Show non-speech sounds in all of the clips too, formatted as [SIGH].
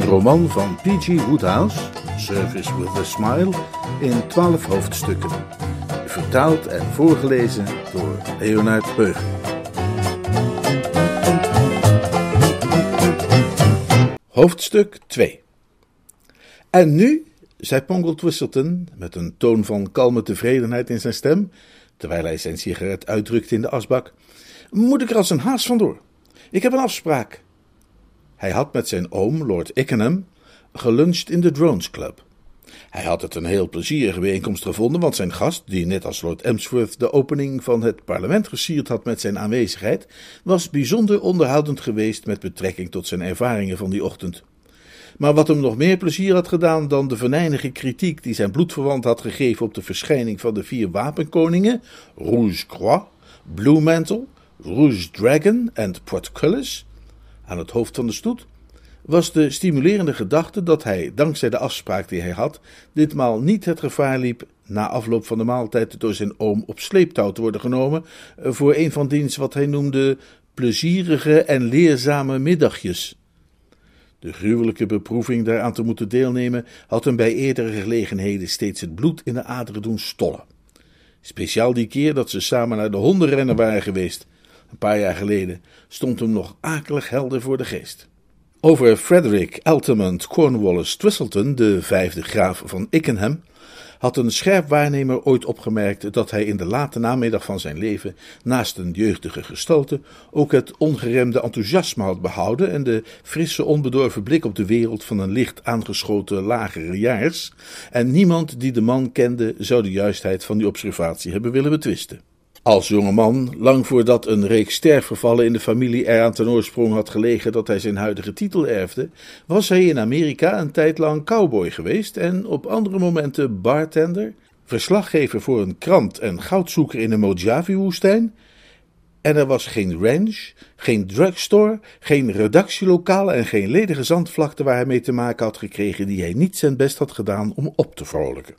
Een roman van P.G. Woodhouse, Service with a Smile, in twaalf hoofdstukken. Vertaald en voorgelezen door Leonard Peug. Hoofdstuk 2 En nu, zei Pongle Twistleton met een toon van kalme tevredenheid in zijn stem, terwijl hij zijn sigaret uitdrukte in de asbak, moet ik er als een haas vandoor. Ik heb een afspraak. Hij had met zijn oom, Lord Ickenham, geluncht in de Drones Club. Hij had het een heel plezierige bijeenkomst gevonden, want zijn gast, die net als Lord Emsworth de opening van het parlement gesierd had met zijn aanwezigheid, was bijzonder onderhoudend geweest met betrekking tot zijn ervaringen van die ochtend. Maar wat hem nog meer plezier had gedaan dan de venijnige kritiek die zijn bloedverwant had gegeven op de verschijning van de vier wapenkoningen, Rouge Croix, Blue Mantle, Rouge Dragon en Portcullis, aan het hoofd van de stoet, was de stimulerende gedachte dat hij, dankzij de afspraak die hij had, ditmaal niet het gevaar liep na afloop van de maaltijd door zijn oom op sleeptouw te worden genomen voor een van diens wat hij noemde plezierige en leerzame middagjes. De gruwelijke beproeving daaraan te moeten deelnemen had hem bij eerdere gelegenheden steeds het bloed in de aderen doen stollen. Speciaal die keer dat ze samen naar de hondenrennen waren geweest, een paar jaar geleden, stond hem nog akelig helder voor de geest. Over Frederick Altamont Cornwallis Twistleton, de vijfde graaf van Ickenham, had een scherp waarnemer ooit opgemerkt dat hij in de late namiddag van zijn leven, naast een jeugdige gestalte, ook het ongeremde enthousiasme had behouden en de frisse, onbedorven blik op de wereld van een licht aangeschoten lagere jaars, en niemand die de man kende zou de juistheid van die observatie hebben willen betwisten. Als jongeman, lang voordat een reeks sterfgevallen in de familie er aan ten oorsprong had gelegen dat hij zijn huidige titel erfde, was hij in Amerika een tijd lang cowboy geweest en op andere momenten bartender, verslaggever voor een krant en goudzoeker in de Mojave-woestijn. En er was geen ranch, geen drugstore, geen redactielokaal en geen ledige zandvlakte waar hij mee te maken had gekregen die hij niet zijn best had gedaan om op te vrolijken.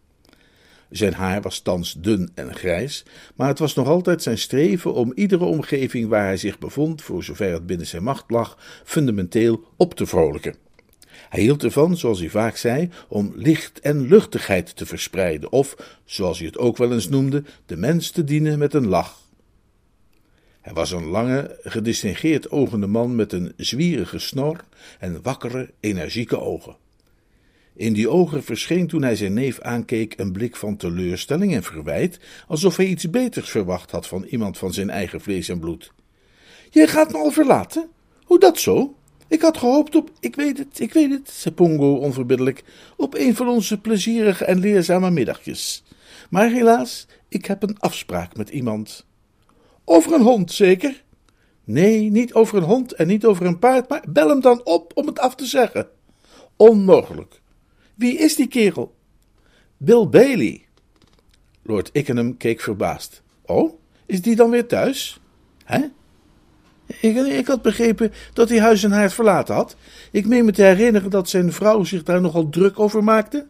Zijn haar was thans dun en grijs, maar het was nog altijd zijn streven om iedere omgeving waar hij zich bevond, voor zover het binnen zijn macht lag, fundamenteel op te vrolijken. Hij hield ervan, zoals hij vaak zei, om licht en luchtigheid te verspreiden, of, zoals hij het ook wel eens noemde, de mens te dienen met een lach. Hij was een lange, gedistingeerd ogende man met een zwierige snor en wakkere, energieke ogen. In die ogen verscheen toen hij zijn neef aankeek een blik van teleurstelling en verwijt, alsof hij iets beters verwacht had van iemand van zijn eigen vlees en bloed. Jij gaat me al verlaten? Hoe dat zo? Ik had gehoopt op, ik weet het, ik weet het, zei Pongo onverbiddelijk, op een van onze plezierige en leerzame middagjes. Maar helaas, ik heb een afspraak met iemand. Over een hond, zeker? Nee, niet over een hond en niet over een paard, maar bel hem dan op om het af te zeggen. Onmogelijk. Wie is die kerel? Bill Bailey. Lord Ickenham keek verbaasd. Oh, is die dan weer thuis? Hè? Ik, ik had begrepen dat hij huis en haard verlaten had. Ik meen me te herinneren dat zijn vrouw zich daar nogal druk over maakte.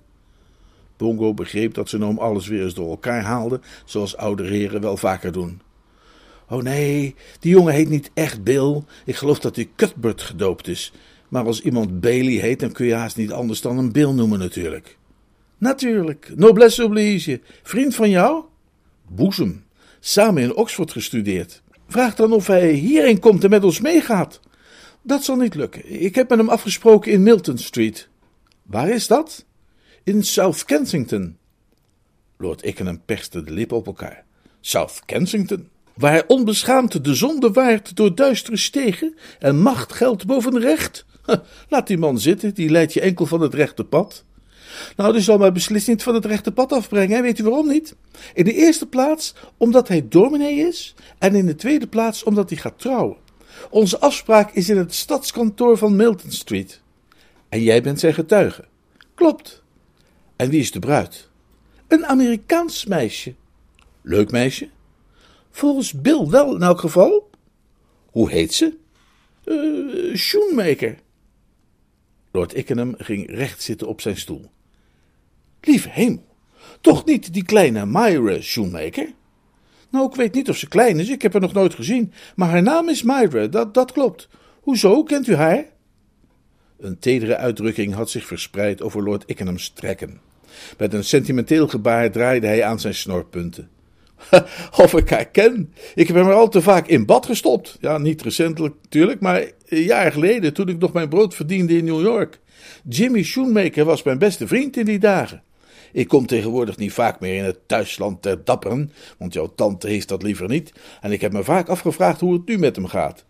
Bongo begreep dat zijn oom alles weer eens door elkaar haalde, zoals oude heren wel vaker doen. Oh nee, die jongen heet niet echt Bill. Ik geloof dat hij Cuthbert gedoopt is. Maar als iemand Bailey heet, dan kun je haast niet anders dan een Bill noemen natuurlijk. Natuurlijk, noblesse oblige. Vriend van jou? Boezem. Samen in Oxford gestudeerd. Vraag dan of hij hierheen komt en met ons meegaat. Dat zal niet lukken. Ik heb met hem afgesproken in Milton Street. Waar is dat? In South Kensington. Lord Ickenham perste de lippen op elkaar. South Kensington? Waar onbeschaamd de zonde waard door duistere stegen en macht geldt boven recht? [LAUGHS] Laat die man zitten, die leidt je enkel van het rechte pad. Nou, die zal maar beslist niet van het rechte pad afbrengen. Weet u waarom niet? In de eerste plaats omdat hij dominee is. En in de tweede plaats omdat hij gaat trouwen. Onze afspraak is in het stadskantoor van Milton Street. En jij bent zijn getuige. Klopt. En wie is de bruid? Een Amerikaans meisje. Leuk meisje? Volgens Bill wel in elk geval. Hoe heet ze? Uh. Lord Ickenham ging recht zitten op zijn stoel. Lieve hemel, toch niet die kleine Myra Shoemaker? Nou, ik weet niet of ze klein is, ik heb haar nog nooit gezien, maar haar naam is Myra, dat, dat klopt. Hoezo, kent u haar? Een tedere uitdrukking had zich verspreid over Lord Ickenham's trekken. Met een sentimenteel gebaar draaide hij aan zijn snorpunten. [LAUGHS] Of ik haar ken. Ik heb hem al te vaak in bad gestopt. Ja, niet recentelijk natuurlijk, maar een jaar geleden toen ik nog mijn brood verdiende in New York. Jimmy Schoenmaker was mijn beste vriend in die dagen. Ik kom tegenwoordig niet vaak meer in het thuisland ter dapperen, want jouw tante heeft dat liever niet. En ik heb me vaak afgevraagd hoe het nu met hem gaat.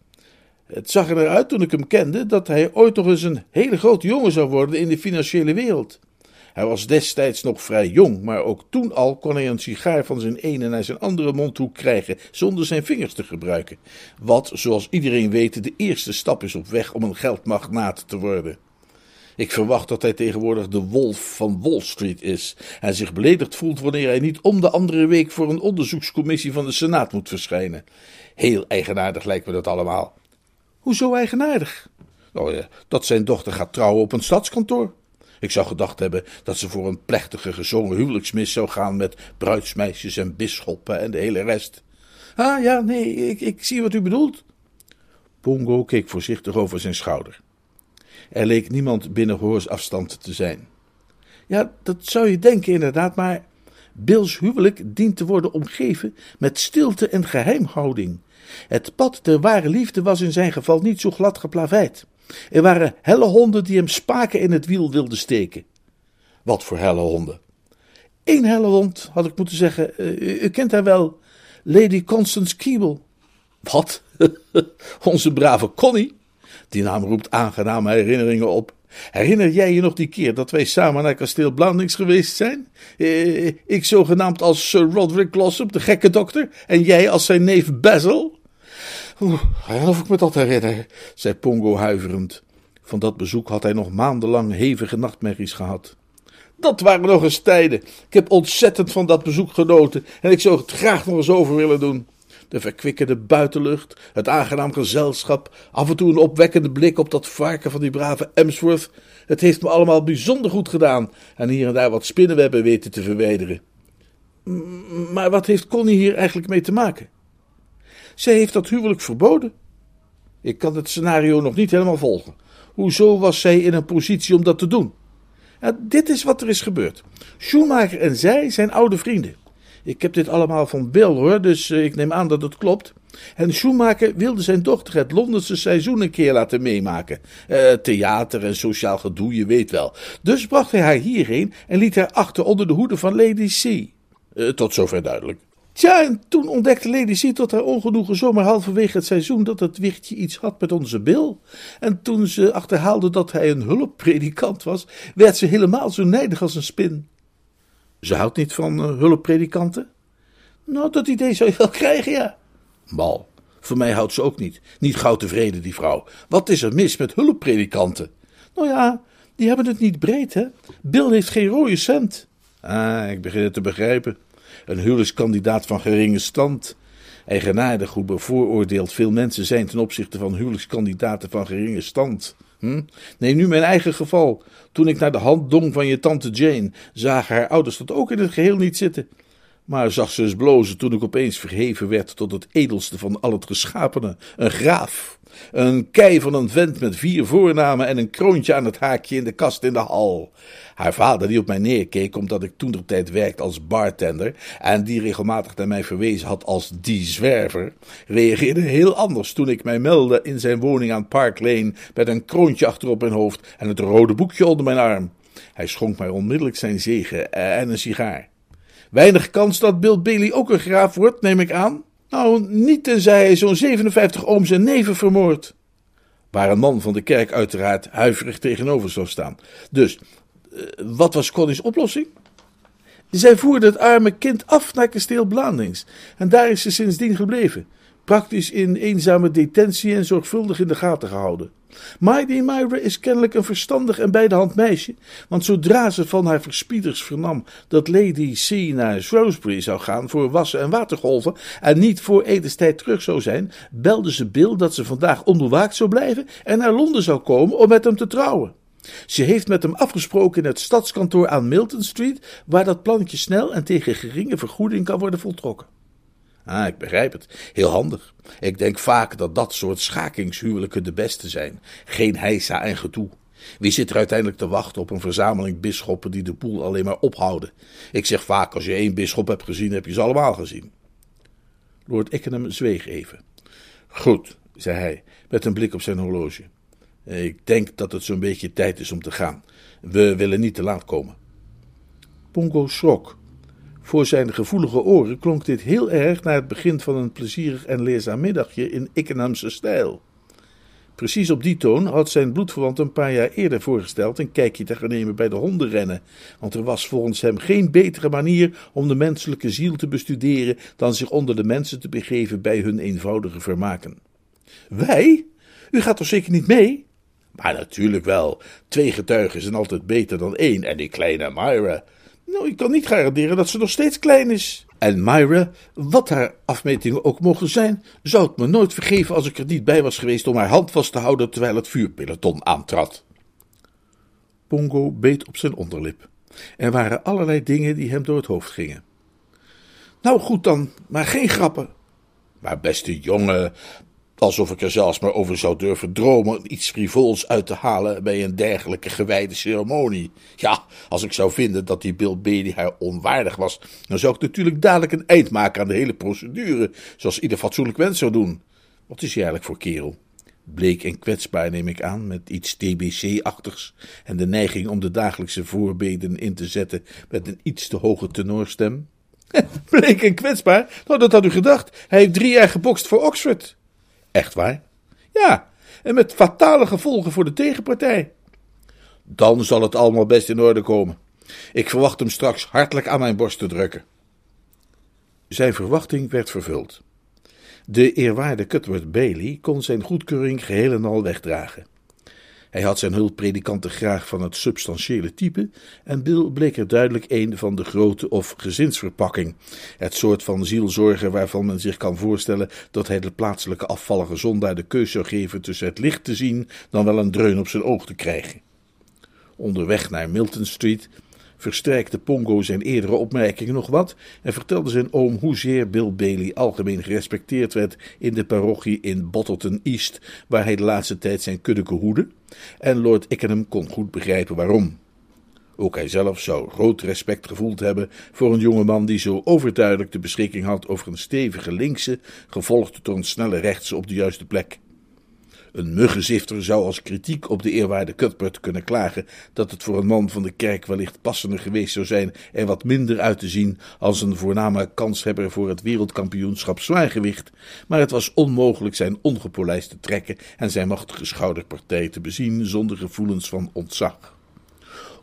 Het zag er uit toen ik hem kende dat hij ooit nog eens een hele grote jongen zou worden in de financiële wereld. Hij was destijds nog vrij jong, maar ook toen al kon hij een sigaar van zijn ene naar zijn andere mondhoek krijgen zonder zijn vingers te gebruiken. Wat, zoals iedereen weet, de eerste stap is op weg om een geldmagnaat te worden. Ik verwacht dat hij tegenwoordig de wolf van Wall Street is en zich beledigd voelt wanneer hij niet om de andere week voor een onderzoekscommissie van de Senaat moet verschijnen. Heel eigenaardig lijkt me dat allemaal. Hoezo eigenaardig? Nou ja, dat zijn dochter gaat trouwen op een stadskantoor. Ik zou gedacht hebben dat ze voor een plechtige gezongen huwelijksmis zou gaan met bruidsmeisjes en bisschoppen en de hele rest. Ah ja, nee, ik, ik zie wat u bedoelt. Pongo keek voorzichtig over zijn schouder. Er leek niemand binnen hoorsafstand te zijn. Ja, dat zou je denken inderdaad, maar Bills huwelijk dient te worden omgeven met stilte en geheimhouding. Het pad der ware liefde was in zijn geval niet zo glad geplaveid. Er waren helle honden die hem spaken in het wiel wilden steken. Wat voor helle honden? Eén helle hond, had ik moeten zeggen. Uh, u, kent haar wel. Lady Constance Keeble. Wat? [LAUGHS] Onze brave Connie? Die naam roept aangename herinneringen op. Herinner jij je nog die keer dat wij samen naar kasteel Blandings geweest zijn? Eh, ik zogenaamd als Sir Roderick Glossop, de gekke dokter, en jij als zijn neef Basil? Oeh, of ik me dat herinner, zei Pongo huiverend. Van dat bezoek had hij nog maandenlang hevige nachtmerries gehad. Dat waren nog eens tijden. Ik heb ontzettend van dat bezoek genoten en ik zou het graag nog eens over willen doen. De verkwikkende buitenlucht, het aangenaam gezelschap, af en toe een opwekkende blik op dat varken van die brave Emsworth. Het heeft me allemaal bijzonder goed gedaan en hier en daar wat spinnenwebben weten te verwijderen. Maar wat heeft Connie hier eigenlijk mee te maken? Zij heeft dat huwelijk verboden. Ik kan het scenario nog niet helemaal volgen. Hoezo was zij in een positie om dat te doen? dit is wat er is gebeurd. Schumacher en zij zijn oude vrienden. Ik heb dit allemaal van Bill hoor, dus eh, ik neem aan dat het klopt. En Schumacher wilde zijn dochter het Londense seizoen een keer laten meemaken. Uh, theater en sociaal gedoe, je weet wel. Dus bracht hij haar hierheen en liet haar achter onder de hoede van Lady C. Uh, tot zover duidelijk. Tja, en toen ontdekte Lady C tot haar ongenoegen zomaar halverwege het seizoen dat het wichtje iets had met onze Bill. En toen ze achterhaalde dat hij een hulppredikant was, werd ze helemaal zo nijdig als een spin. Ze houdt niet van uh, hulppredikanten? Nou, dat idee zou je wel [LAUGHS] krijgen, ja. Mal, voor mij houdt ze ook niet. Niet gauw tevreden, die vrouw. Wat is er mis met hulppredikanten? Nou ja, die hebben het niet breed, hè. Bill heeft geen rode cent. Ah, ik begin het te begrijpen. Een huwelijkskandidaat van geringe stand. Eigenaardig hoe bevooroordeeld veel mensen zijn ten opzichte van huwelijkskandidaten van geringe stand. Hm? Neem nu mijn eigen geval. Toen ik naar de hand dong van je tante Jane, zagen haar ouders dat ook in het geheel niet zitten. Maar zag ze eens blozen toen ik opeens verheven werd tot het edelste van al het geschapene, een graaf. Een kei van een vent met vier voornamen en een kroontje aan het haakje in de kast in de hal. Haar vader, die op mij neerkeek omdat ik toen de tijd werkte als bartender en die regelmatig naar mij verwezen had als die zwerver, reageerde heel anders toen ik mij meldde in zijn woning aan Park Lane met een kroontje achterop mijn hoofd en het rode boekje onder mijn arm. Hij schonk mij onmiddellijk zijn zegen en een sigaar. Weinig kans dat Bill Bailey ook een graaf wordt, neem ik aan. Nou, niet tenzij hij zo'n 57 ooms en neven vermoordt. Waar een man van de kerk uiteraard huiverig tegenover zou staan. Dus, eh, wat was Connie's oplossing? Zij voerde het arme kind af naar kasteel Blandings. En daar is ze sindsdien gebleven. Praktisch in eenzame detentie en zorgvuldig in de gaten gehouden. Mighty Myra is kennelijk een verstandig en bij de hand meisje, want zodra ze van haar verspieders vernam dat Lady C naar Shrewsbury zou gaan voor wassen en watergolven en niet voor etenstijd terug zou zijn, belde ze Bill dat ze vandaag onbewaakt zou blijven en naar Londen zou komen om met hem te trouwen. Ze heeft met hem afgesproken in het stadskantoor aan Milton Street, waar dat plannetje snel en tegen geringe vergoeding kan worden voltrokken. Ah, ik begrijp het. Heel handig. Ik denk vaak dat dat soort schakingshuwelijken de beste zijn. Geen heisa en gedoe. Wie zit er uiteindelijk te wachten op een verzameling bisschoppen die de boel alleen maar ophouden? Ik zeg vaak, als je één bisschop hebt gezien, heb je ze allemaal gezien. Lord Ickenham zweeg even. Goed, zei hij, met een blik op zijn horloge. Ik denk dat het zo'n beetje tijd is om te gaan. We willen niet te laat komen. Pongo schrok. Voor zijn gevoelige oren klonk dit heel erg naar het begin van een plezierig en leerzaam middagje in Ickenhamse stijl. Precies op die toon had zijn bloedverwant een paar jaar eerder voorgesteld een kijkje te gaan nemen bij de hondenrennen, want er was volgens hem geen betere manier om de menselijke ziel te bestuderen dan zich onder de mensen te begeven bij hun eenvoudige vermaken. Wij? U gaat toch zeker niet mee? Maar natuurlijk wel. Twee getuigen zijn altijd beter dan één. En die kleine Myra. Nou, ik kan niet garanderen dat ze nog steeds klein is. En Myra, wat haar afmetingen ook mogen zijn, zou het me nooit vergeven als ik er niet bij was geweest om haar hand vast te houden terwijl het vuurpeloton aantrad. Pongo beet op zijn onderlip. Er waren allerlei dingen die hem door het hoofd gingen. Nou goed dan, maar geen grappen. Maar beste jongen, Alsof ik er zelfs maar over zou durven dromen iets frivols uit te halen bij een dergelijke gewijde ceremonie. Ja, als ik zou vinden dat die Bill Bailey haar onwaardig was, dan zou ik natuurlijk dadelijk een eind maken aan de hele procedure, zoals ieder fatsoenlijk mens zou doen. Wat is hij eigenlijk voor kerel? Bleek en kwetsbaar neem ik aan, met iets TBC-achtigs en de neiging om de dagelijkse voorbeden in te zetten met een iets te hoge tenorstem. [LAUGHS] Bleek en kwetsbaar? Nou, dat had u gedacht. Hij heeft drie jaar gebokst voor Oxford. Echt waar? Ja, en met fatale gevolgen voor de tegenpartij. Dan zal het allemaal best in orde komen. Ik verwacht hem straks hartelijk aan mijn borst te drukken. Zijn verwachting werd vervuld. De eerwaarde Cuthbert Bailey kon zijn goedkeuring geheel en al wegdragen. Hij had zijn hulppredikanten graag van het substantiële type en Bill bleek er duidelijk een van de grote of gezinsverpakking. Het soort van zielzorger waarvan men zich kan voorstellen dat hij de plaatselijke afvallige zondaar de keus zou geven tussen het licht te zien dan wel een dreun op zijn oog te krijgen. Onderweg naar Milton Street versterkte Pongo zijn eerdere opmerkingen nog wat en vertelde zijn oom hoezeer Bill Bailey algemeen gerespecteerd werd in de parochie in Bottleton East, waar hij de laatste tijd zijn kuddeke hoede, en Lord Ickenham kon goed begrijpen waarom. Ook hij zelf zou groot respect gevoeld hebben voor een jongeman die zo overduidelijk de beschikking had over een stevige linkse, gevolgd door een snelle rechtse op de juiste plek. Een muggenzifter zou als kritiek op de eerwaarde Cuthbert kunnen klagen dat het voor een man van de kerk wellicht passender geweest zou zijn er wat minder uit te zien als een voorname kanshebber voor het wereldkampioenschap zwaargewicht, maar het was onmogelijk zijn ongepolijste trekken en zijn machtige schouderpartij te bezien zonder gevoelens van ontzag.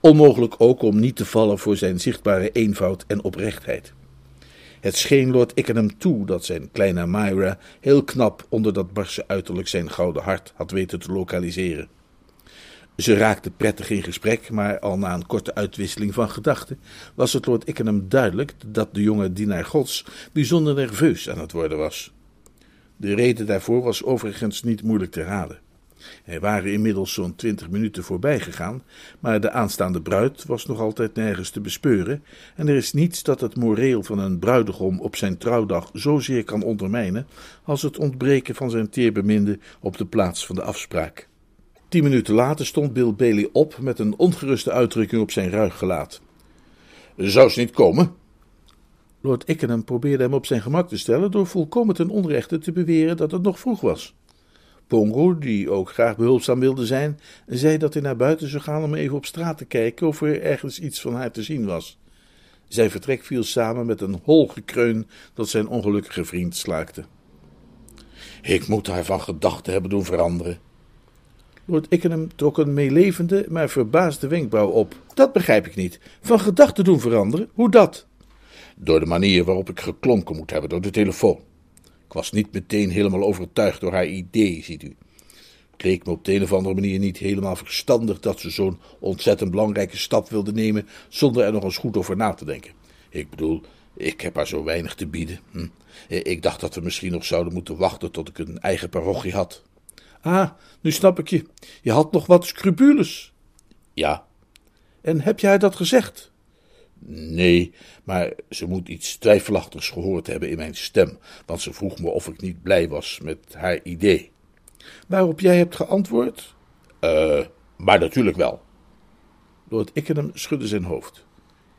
Onmogelijk ook om niet te vallen voor zijn zichtbare eenvoud en oprechtheid. Het scheen Lord Ickenham toe dat zijn kleine Myra heel knap onder dat barse uiterlijk zijn gouden hart had weten te lokaliseren. Ze raakte prettig in gesprek, maar al na een korte uitwisseling van gedachten was het Lord Ickenham duidelijk dat de jonge dienaar Gods bijzonder nerveus aan het worden was. De reden daarvoor was overigens niet moeilijk te raden. Er waren inmiddels zo'n twintig minuten voorbij gegaan, maar de aanstaande bruid was nog altijd nergens te bespeuren, en er is niets dat het moreel van een bruidegom op zijn trouwdag zozeer kan ondermijnen als het ontbreken van zijn teerbeminde op de plaats van de afspraak. Tien minuten later stond Bill Bailey op met een ongeruste uitdrukking op zijn ruig gelaat. Zou ze niet komen? Lord Ickenham probeerde hem op zijn gemak te stellen door volkomen ten onrechte te beweren dat het nog vroeg was. Pongo, die ook graag behulpzaam wilde zijn, zei dat hij naar buiten zou gaan om even op straat te kijken of er ergens iets van haar te zien was. Zijn vertrek viel samen met een hol gekreun dat zijn ongelukkige vriend slaakte. Ik moet haar van gedachten hebben doen veranderen. Lord Ickenham trok een meelevende, maar verbaasde wenkbrauw op. Dat begrijp ik niet. Van gedachten doen veranderen? Hoe dat? Door de manier waarop ik geklonken moet hebben door de telefoon. Ik was niet meteen helemaal overtuigd door haar idee, ziet u. Kreeg me op de een of andere manier niet helemaal verstandig dat ze zo'n ontzettend belangrijke stap wilde nemen zonder er nog eens goed over na te denken. Ik bedoel, ik heb haar zo weinig te bieden. Hm. Ik dacht dat we misschien nog zouden moeten wachten tot ik een eigen parochie had. Ah, nu snap ik je. Je had nog wat scrupules. Ja. En heb jij dat gezegd? Nee, maar ze moet iets twijfelachtigs gehoord hebben in mijn stem, want ze vroeg me of ik niet blij was met haar idee. Waarop jij hebt geantwoord? Eh, maar natuurlijk wel. Lord Ickenham schudde zijn hoofd.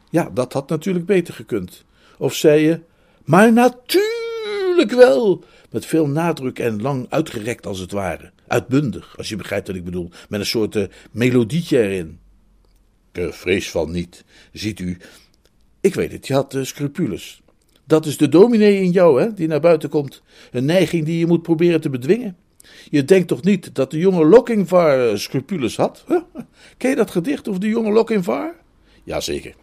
Ja, dat had natuurlijk beter gekund. Of zei je, maar natuurlijk wel, met veel nadruk en lang uitgerekt als het ware. Uitbundig, als je begrijpt wat ik bedoel, met een soort uh, melodietje erin. Ik vrees van niet. Ziet u. Ik weet het, je had uh, scrupules. Dat is de dominee in jou, hè, die naar buiten komt. Een neiging die je moet proberen te bedwingen. Je denkt toch niet dat de jonge Lochinvar scrupules had? Ken je dat gedicht over de jonge Lochinvar? Jazeker.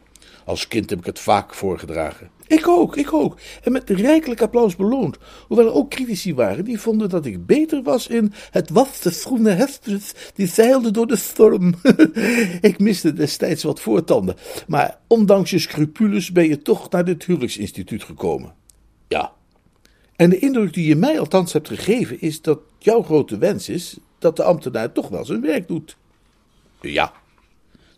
Als kind heb ik het vaak voorgedragen. Ik ook, ik ook. En met rijkelijk applaus beloond. Hoewel er ook critici waren die vonden dat ik beter was in het was de groene hestes die zeilde door de storm. [LAUGHS] ik miste destijds wat voortanden. Maar ondanks je scrupules ben je toch naar dit huwelijksinstituut gekomen. Ja. En de indruk die je mij althans hebt gegeven is dat jouw grote wens is dat de ambtenaar toch wel zijn werk doet. Ja.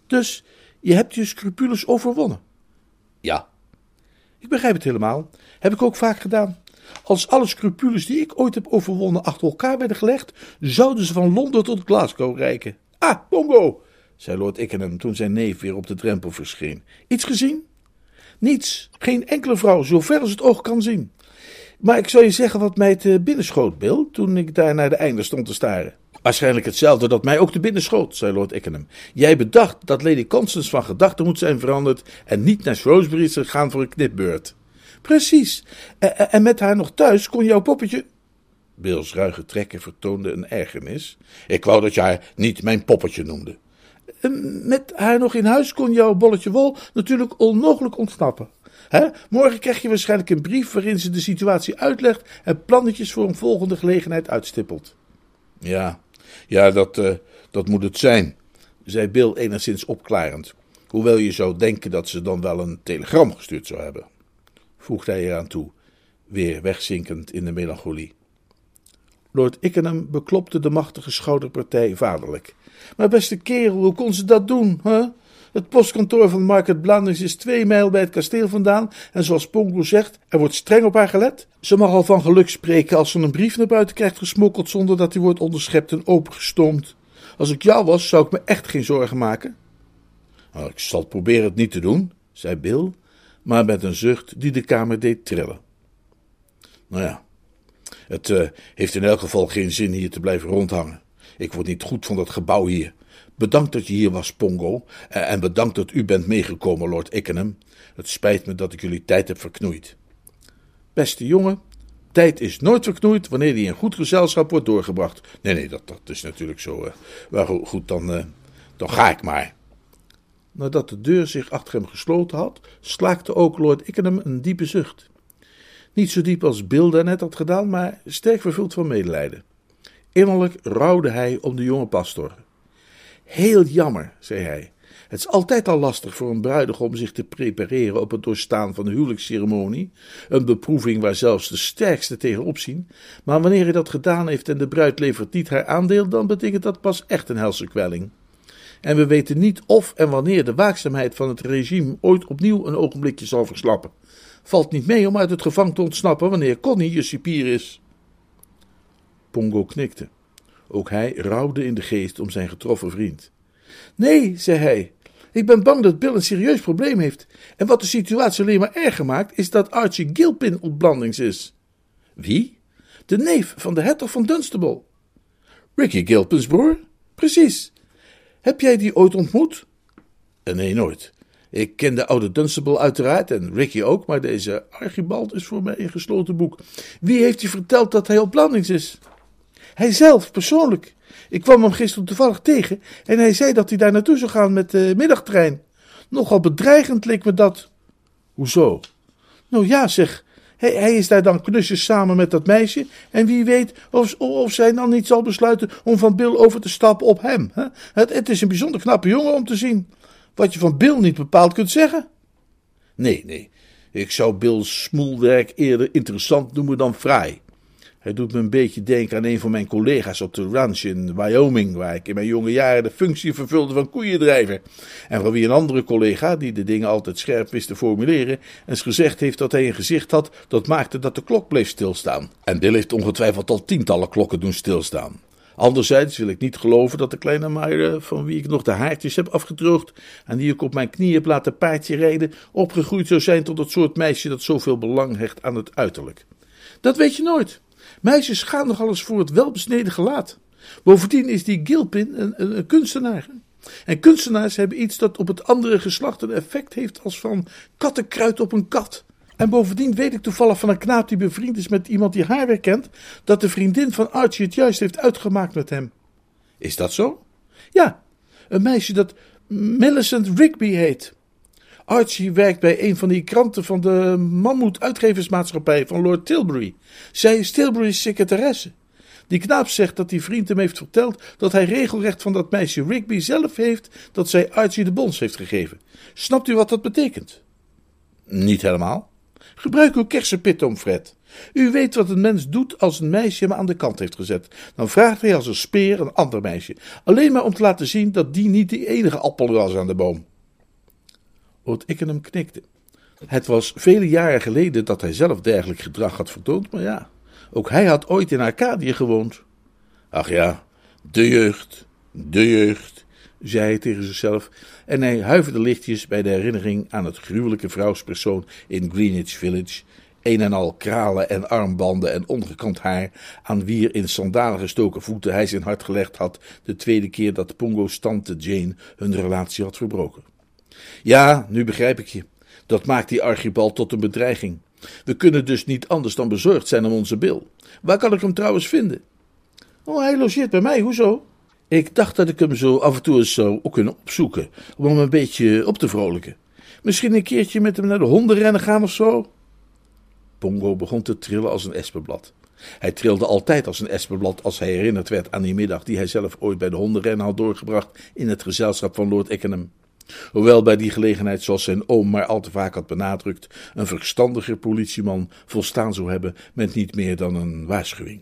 Dus je hebt je scrupules overwonnen. Ja. Ik begrijp het helemaal. Heb ik ook vaak gedaan. Als alle scrupules die ik ooit heb overwonnen achter elkaar werden gelegd, zouden ze van Londen tot Glasgow reiken. Ah, Bongo, zei Lord Ickenham toen zijn neef weer op de drempel verscheen. Iets gezien? Niets. Geen enkele vrouw, zo ver als het oog kan zien. Maar ik zal je zeggen wat mij te binnen schoot, Bill, toen ik daar naar de einde stond te staren. Waarschijnlijk hetzelfde dat mij ook te binnen schoot, zei Lord Ickenham. Jij bedacht dat Lady Constance van gedachten moet zijn veranderd en niet naar Shrewsbury is gegaan voor een knipbeurt. Precies. En, met haar nog thuis kon jouw poppetje. Bill's ruige trekken vertoonden een ergernis. Ik wou dat je haar niet mijn poppetje noemde. Met haar nog in huis kon jouw bolletje wol natuurlijk onmogelijk ontsnappen. Morgen krijg je waarschijnlijk een brief waarin ze de situatie uitlegt en plannetjes voor een volgende gelegenheid uitstippelt. Ja, ja dat, uh, dat moet het zijn, zei Bill enigszins opklarend. Hoewel je zou denken dat ze dan wel een telegram gestuurd zou hebben, voegde hij eraan toe, weer wegzinkend in de melancholie. Lord Ickenham beklopte de machtige schouderpartij vaderlijk. Maar beste kerel, hoe kon ze dat doen, hè? Het postkantoor van Market Blandings is twee mijl bij het kasteel vandaan en zoals Pongo zegt, er wordt streng op haar gelet. Ze mag al van geluk spreken als ze een brief naar buiten krijgt gesmokkeld zonder dat die wordt onderschept en opengestoomd. Als ik jou was, zou ik me echt geen zorgen maken. Ik zal proberen het niet te doen, zei Bill, maar met een zucht die de kamer deed trillen. Nou ja, het uh, heeft in elk geval geen zin hier te blijven rondhangen. Ik word niet goed van dat gebouw hier. Bedankt dat je hier was, Pongo. En bedankt dat u bent meegekomen, Lord Ickenham. Het spijt me dat ik jullie tijd heb verknoeid. Beste jongen, tijd is nooit verknoeid wanneer die in goed gezelschap wordt doorgebracht. Nee, nee, dat, dat is natuurlijk zo. Maar goed, dan, uh, dan ga ik maar. Nadat de deur zich achter hem gesloten had, slaakte ook Lord Ickenham een diepe zucht. Niet zo diep als Bill daarnet had gedaan, maar sterk vervuld van medelijden. Innerlijk rouwde hij om de jonge pastor. Heel jammer, zei hij. Het is altijd al lastig voor een bruidegom zich te prepareren op het doorstaan van de huwelijksceremonie, een beproeving waar zelfs de sterkste tegen opzien. Maar wanneer hij dat gedaan heeft en de bruid levert niet haar aandeel, dan betekent dat pas echt een helse kwelling. En we weten niet of en wanneer de waakzaamheid van het regime ooit opnieuw een ogenblikje zal verslappen. Valt niet mee om uit het gevangen te ontsnappen wanneer Connie je cipier is. Pongo knikte. Ook hij rouwde in de geest om zijn getroffen vriend. Nee, zei hij, ik ben bang dat Bill een serieus probleem heeft. En wat de situatie alleen maar erger maakt, is dat Archie Gilpin op blandings is. Wie? De neef van de hertog van Dunstable. Ricky Gilpins broer? Precies. Heb jij die ooit ontmoet? Nee, nooit. Ik ken de oude Dunstable uiteraard en Ricky ook, maar deze Archibald is voor mij een gesloten boek. Wie heeft je verteld dat hij op blandings is? Hij zelf, persoonlijk. Ik kwam hem gisteren toevallig tegen en hij zei dat hij daar naartoe zou gaan met de middagtrein. Nogal bedreigend leek me dat. Hoezo? Nou ja, zeg. Hij, hij is daar dan knusjes samen met dat meisje. En wie weet of, of zij dan niet zal besluiten om van Bill over te stappen op hem. Hè? Het, het is een bijzonder knappe jongen om te zien. Wat je van Bill niet bepaald kunt zeggen. Nee, nee. Ik zou Bill's smoelwerk eerder interessant noemen dan fraai. Hij doet me een beetje denken aan een van mijn collega's op de ranch in Wyoming, waar ik in mijn jonge jaren de functie vervulde van koeiendrijver. En van wie een andere collega, die de dingen altijd scherp wist te formuleren, eens gezegd heeft dat hij een gezicht had dat maakte dat de klok bleef stilstaan. En Bill heeft ongetwijfeld al tientallen klokken doen stilstaan. Anderzijds wil ik niet geloven dat de kleine Mayre, van wie ik nog de haartjes heb afgedroogd en die ik op mijn knieën heb laten paardje rijden, opgegroeid zou zijn tot het soort meisje dat zoveel belang hecht aan het uiterlijk. Dat weet je nooit. Meisjes gaan nogal eens voor het welbesneden gelaat. Bovendien is die Gilpin een, een, een kunstenaar. En kunstenaars hebben iets dat op het andere geslacht een effect heeft als van kattenkruid op een kat. En bovendien weet ik toevallig van een knaap die bevriend is met iemand die haar weer kent, dat de vriendin van Archie het juist heeft uitgemaakt met hem. Is dat zo? Ja, een meisje dat Millicent Rigby heet. Archie werkt bij een van die kranten van de Mammoet Uitgeversmaatschappij van Lord Tilbury. Zij is Tilbury's secretaresse. Die knaap zegt dat die vriend hem heeft verteld dat hij regelrecht van dat meisje Rigby zelf heeft dat zij Archie de bons heeft gegeven. Snapt u wat dat betekent? Niet helemaal. Gebruik uw kersenpit om, Fred. U weet wat een mens doet als een meisje hem aan de kant heeft gezet. Dan vraagt hij als een speer een ander meisje. Alleen maar om te laten zien dat die niet de enige appel was aan de boom. Lord Ickenham knikte. Het was vele jaren geleden dat hij zelf dergelijk gedrag had vertoond, maar ja, ook hij had ooit in Arcadië gewoond. Ach ja, de jeugd, de jeugd, zei hij tegen zichzelf, en hij huiverde lichtjes bij de herinnering aan het gruwelijke vrouwspersoon in Greenwich Village, een en al kralen en armbanden en ongekamd haar, aan wier in sandalen gestoken voeten hij zijn hart gelegd had de tweede keer dat Pongo's tante Jane hun relatie had verbroken. Ja, nu begrijp ik je. Dat maakt die Archibald tot een bedreiging. We kunnen dus niet anders dan bezorgd zijn om onze Bill. Waar kan ik hem trouwens vinden? Oh, hij logeert bij mij, hoezo? Ik dacht dat ik hem zo af en toe eens zou kunnen opzoeken, om hem een beetje op te vrolijken. Misschien een keertje met hem naar de hondenrennen gaan of zo? Pongo begon te trillen als een espenblad. Hij trilde altijd als een espenblad als hij herinnerd werd aan die middag die hij zelf ooit bij de hondenrennen had doorgebracht in het gezelschap van Lord Ickenham. Hoewel bij die gelegenheid, zoals zijn oom maar al te vaak had benadrukt, een verstandiger politieman volstaan zou hebben met niet meer dan een waarschuwing.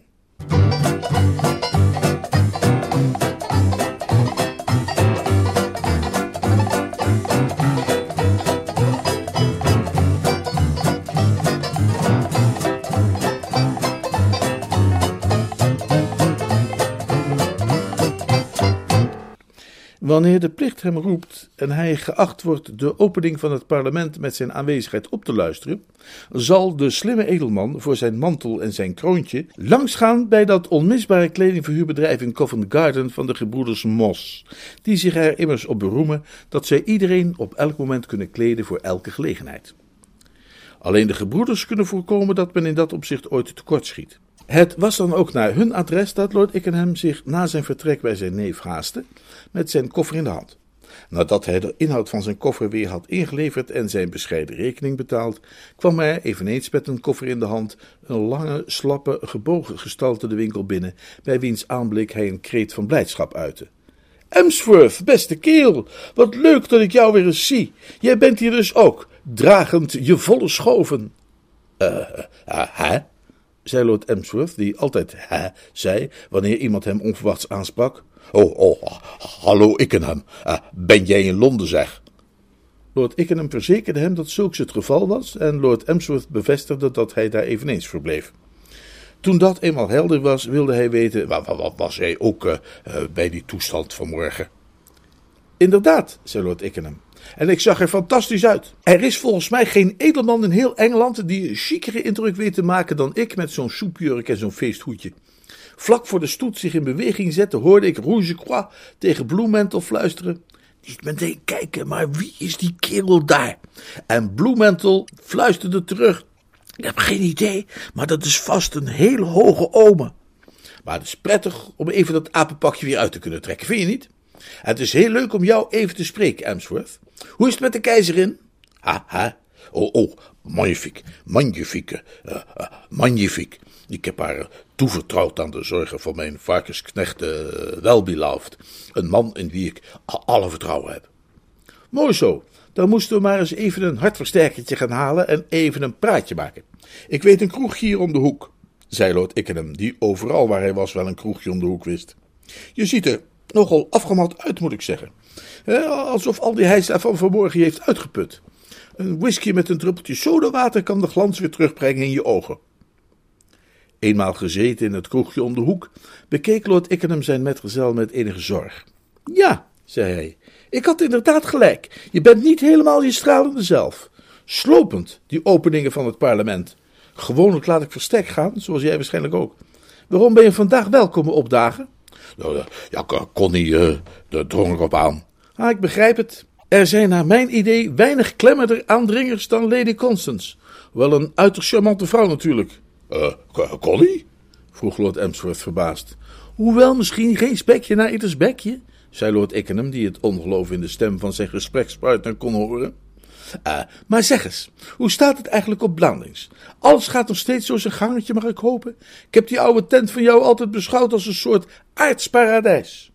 Wanneer de plicht hem roept en hij geacht wordt de opening van het parlement met zijn aanwezigheid op te luisteren, zal de slimme edelman voor zijn mantel en zijn kroontje langsgaan bij dat onmisbare kledingverhuurbedrijf in Covent Garden van de gebroeders Moss, die zich er immers op beroemen dat zij iedereen op elk moment kunnen kleden voor elke gelegenheid. Alleen de gebroeders kunnen voorkomen dat men in dat opzicht ooit tekortschiet. Het was dan ook naar hun adres dat Lord Ickenham zich na zijn vertrek bij zijn neef haastte, met zijn koffer in de hand. Nadat hij de inhoud van zijn koffer weer had ingeleverd en zijn bescheiden rekening betaald, kwam hij, eveneens met een koffer in de hand, een lange, slappe, gebogen gestalte de winkel binnen, bij wiens aanblik hij een kreet van blijdschap uitte. Emsworth, beste kerel, wat leuk dat ik jou weer eens zie. Jij bent hier dus ook, dragend je volle schoven. Eh, uh, uh, hè? zei Lord Emsworth, die altijd hè zei wanneer iemand hem onverwachts aansprak. Oh, oh, hallo Ickenham, uh, ben jij in Londen, zeg? Lord Ickenham verzekerde hem dat zulks het geval was en Lord Emsworth bevestigde dat hij daar eveneens verbleef. Toen dat eenmaal helder was, wilde hij weten, wat, wat was hij ook uh, uh, bij die toestand vanmorgen? Inderdaad, zei Lord Ickenham. En ik zag er fantastisch uit. Er is volgens mij geen edelman in heel Engeland die een chicere indruk weet te maken dan ik met zo'n soepjurk en zo'n feesthoedje. Vlak voor de stoet zich in beweging zette, hoorde ik Rouge Croix tegen Bloementel fluisteren. Niet meteen kijken, maar wie is die kerel daar? En Bloementel fluisterde terug. Ik heb geen idee, maar dat is vast een hele hoge ome. Maar het is prettig om even dat apenpakje weer uit te kunnen trekken, vind je niet? Het is heel leuk om jou even te spreken, Emsworth. Hoe is het met de keizerin? Ha, ha. Oh, oh, magnifiek, magnifieke, uh, uh, magnifiek. Ik heb haar toevertrouwd aan de zorgen van mijn varkensknecht uh, Welbeloved. Een man in wie ik alle vertrouwen heb. Mooi zo. Dan moesten we maar eens even een hartversterkertje gaan halen en even een praatje maken. Ik weet een kroegje hier om de hoek, zei Lord Ickenham, die overal waar hij was wel een kroegje om de hoek wist. Je ziet er nogal afgemat uit, moet ik zeggen. alsof al die hijsa van vanmorgen heeft uitgeput. Een whisky met een druppeltje sodawater kan de glans weer terugbrengen in je ogen. Eenmaal gezeten in het kroegje om de hoek, bekeek Lord Ickenham zijn metgezel met enige zorg. Ja, zei hij, ik had inderdaad gelijk. Je bent niet helemaal je stralende zelf. Slopend, die openingen van het parlement. Gewoonlijk laat ik verstek gaan, zoals jij waarschijnlijk ook. Waarom ben je vandaag wel komen opdagen? Nou, ja, Connie uh, drong erop aan. Ah, ik begrijp het. Er zijn naar mijn idee weinig klemmender aandringers dan Lady Constance. Wel een uiterst charmante vrouw natuurlijk. Uh, Connie? vroeg Lord Emsworth verbaasd. Hoewel misschien geen spekje naar ieders bekje, zei Lord Ickenham, die het ongeloof in de stem van zijn gesprekspartner kon horen. Uh, maar zeg eens, hoe staat het eigenlijk op Blandings? Alles gaat nog steeds zo zijn gangetje, mag ik hopen? Ik heb die oude tent van jou altijd beschouwd als een soort aardsparadijs.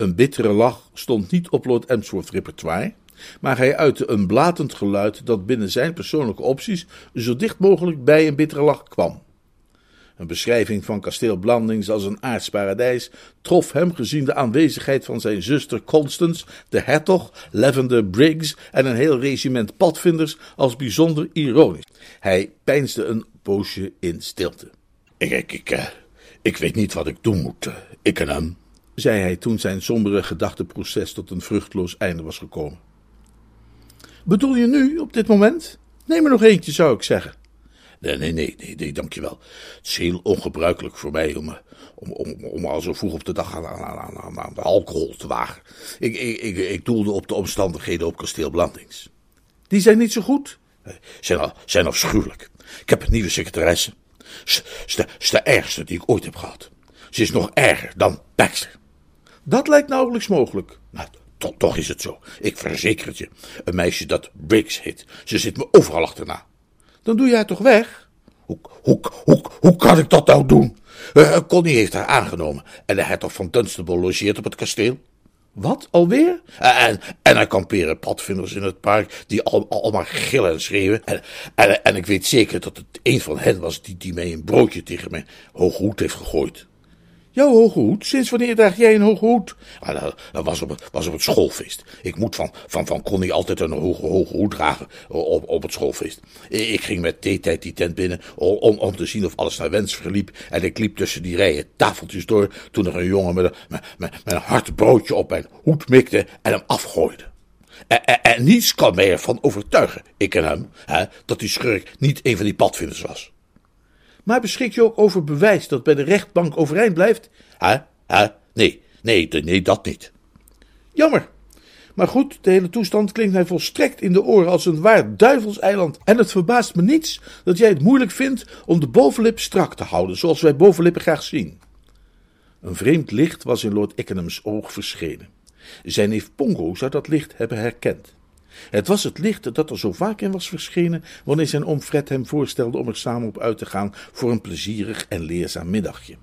Een bittere lach stond niet op Lord Emsworth's repertoire, maar hij uitte een blatend geluid dat binnen zijn persoonlijke opties zo dicht mogelijk bij een bittere lach kwam. Een beschrijving van kasteel Blandings als een aardsparadijs trof hem gezien de aanwezigheid van zijn zuster Constance, de hertog, Lavender Briggs en een heel regiment padvinders als bijzonder ironisch. Hij peinsde een poosje in stilte. Ik, ik, ik, eh, ik weet niet wat ik doen moet, eh, ik en hem, zei hij toen zijn sombere gedachteproces tot een vruchtloos einde was gekomen. Bedoel je nu, op dit moment? Neem er nog eentje, zou ik zeggen. Nee, nee, nee, nee, dankjewel. Het is heel ongebruikelijk voor mij om, om, om, om al zo vroeg op de dag aan, aan, aan, aan de alcohol te wagen. Ik, ik, ik, ik doelde op de omstandigheden op kasteel Blandings. Die zijn niet zo goed? Zijn, zijn afschuwelijk. Ik heb een nieuwe secretaresse. Ze is de, de ergste die ik ooit heb gehad. Ze is nog erger dan Baxter. Dat lijkt nauwelijks mogelijk. Nou, toch, is het zo. Ik verzeker het je. Een meisje dat Briggs heet. Ze zit me overal achterna. Dan doe je haar toch weg? Hoe, hoe, hoe, hoe kan ik dat nou doen? Uh, Connie heeft haar aangenomen en de hertog van Dunstable logeert op het kasteel. Wat, alweer? Uh, en, en er kamperen padvinders in het park die al, al, maar gillen en schreeuwen. En, en, ik weet zeker dat het een van hen was die, die mij een broodje tegen mijn hoge hoed heeft gegooid. Jouw hoge hoed? Sinds wanneer draag jij een hoge hoed? Ah, dat, was, op het, was op het schoolfeest. Ik moet van, van, van Connie altijd een hoge, hoed dragen op, op het schoolfeest. Ik ging met theetijd die tent binnen om, om te zien of alles naar wens verliep. En ik liep tussen die rijen tafeltjes door toen er een jongen met een, met, met, een hard broodje op mijn hoed mikte en hem afgooide. En niets kan mij ervan overtuigen, ik en hem, hè, dat die schurk niet een van die padvinders was. Maar beschik je ook over bewijs dat bij de rechtbank overeind blijft? Hè? Hè? Nee, nee, nee, dat niet. Jammer. Maar goed, de hele toestand klinkt mij volstrekt in de oren als een waar duivelseiland. En het verbaast me niets dat jij het moeilijk vindt om de bovenlip strak te houden, zoals wij bovenlippen graag zien. Een vreemd licht was in Lord Ickenham's oog verschenen. Zijn neef Pongo zou dat licht hebben herkend. Het was het licht dat er zo vaak in was verschenen wanneer zijn oom Fred hem voorstelde om er samen op uit te gaan voor een plezierig en leerzaam middagje.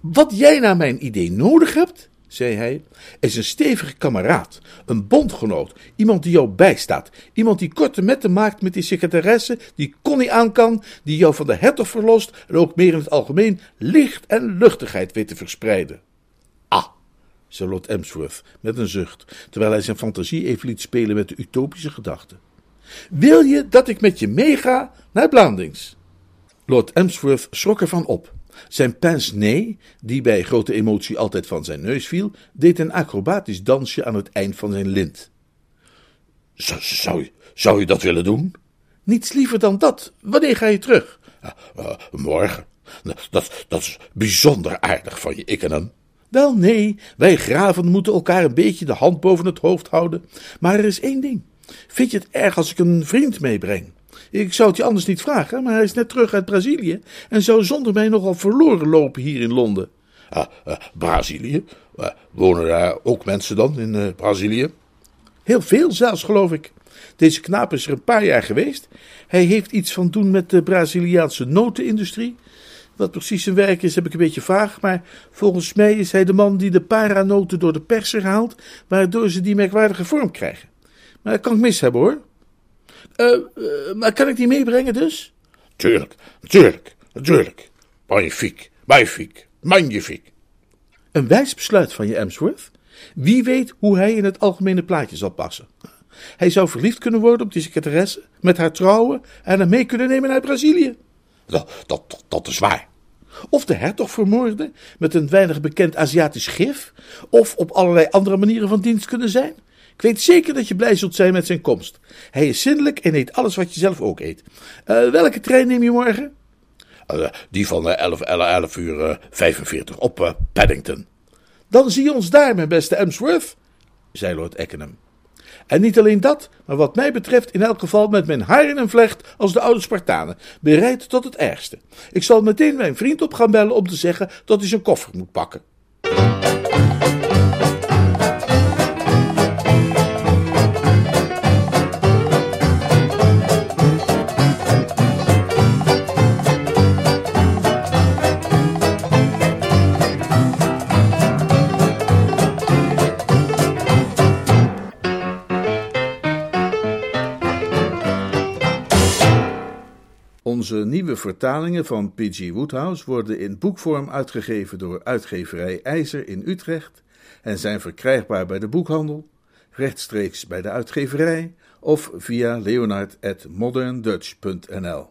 Wat jij naar mijn idee nodig hebt, zei hij, is een stevige kameraad, een bondgenoot, iemand die jou bijstaat, iemand die korte metten maakt met die secretaresse, die Connie aan kan, die jou van de hertog verlost en ook meer in het algemeen licht en luchtigheid weet te verspreiden zei Lord Emsworth met een zucht, terwijl hij zijn fantasie even liet spelen met de utopische gedachten. Wil je dat ik met je meega naar Blandings? Lord Emsworth schrok ervan op. Zijn pince-nez, die bij grote emotie altijd van zijn neus viel, deed een acrobatisch dansje aan het eind van zijn lint. Zou, zou, je, zou je dat willen doen? Niets liever dan dat. Wanneer ga je terug? Uh, morgen. Dat, dat is bijzonder aardig van je, ik en hem. Wel nee, wij graven moeten elkaar een beetje de hand boven het hoofd houden. Maar er is één ding. Vind je het erg als ik een vriend meebreng? Ik zou het je anders niet vragen, maar hij is net terug uit Brazilië en zou zonder mij nogal verloren lopen hier in Londen. Ah, uh, Brazilië? Uh, wonen daar ook mensen dan in uh, Brazilië? Heel veel zelfs, geloof ik. Deze knaap is er een paar jaar geweest. Hij heeft iets van doen met de Braziliaanse notenindustrie. Wat precies zijn werk is, heb ik een beetje vaag, maar volgens mij is hij de man die de paranoten door de perser haalt, waardoor ze die merkwaardige vorm krijgen. Maar dat kan ik mis hebben hoor. Uh, maar kan ik die meebrengen dus? Tuurlijk, tuurlijk, natuurlijk. Magnifiek, magnifiek, magnifiek. Een wijs besluit van je, Emsworth. Wie weet hoe hij in het algemene plaatje zal passen. Hij zou verliefd kunnen worden op die secretaresse, met haar trouwen en hem mee kunnen nemen naar Brazilië. Dat, dat, dat is waar. Of de hertog vermoorden met een weinig bekend Aziatisch gif, of op allerlei andere manieren van dienst kunnen zijn. Ik weet zeker dat je blij zult zijn met zijn komst. Hij is zindelijk en eet alles wat je zelf ook eet. Uh, welke trein neem je morgen? Uh, die van 11, 11, 11 uur uh, 45 op Paddington. Dan zie je ons daar, mijn beste Emsworth, zei Lord Eckenham. En niet alleen dat, maar wat mij betreft in elk geval met mijn haar in een vlecht als de oude Spartanen, bereid tot het ergste. Ik zal meteen mijn vriend op gaan bellen om te zeggen dat hij zijn koffer moet pakken. Vertalingen van P.G. Woodhouse worden in boekvorm uitgegeven door uitgeverij IJzer in Utrecht en zijn verkrijgbaar bij de boekhandel, rechtstreeks bij de uitgeverij of via leonard.moderndutch.nl.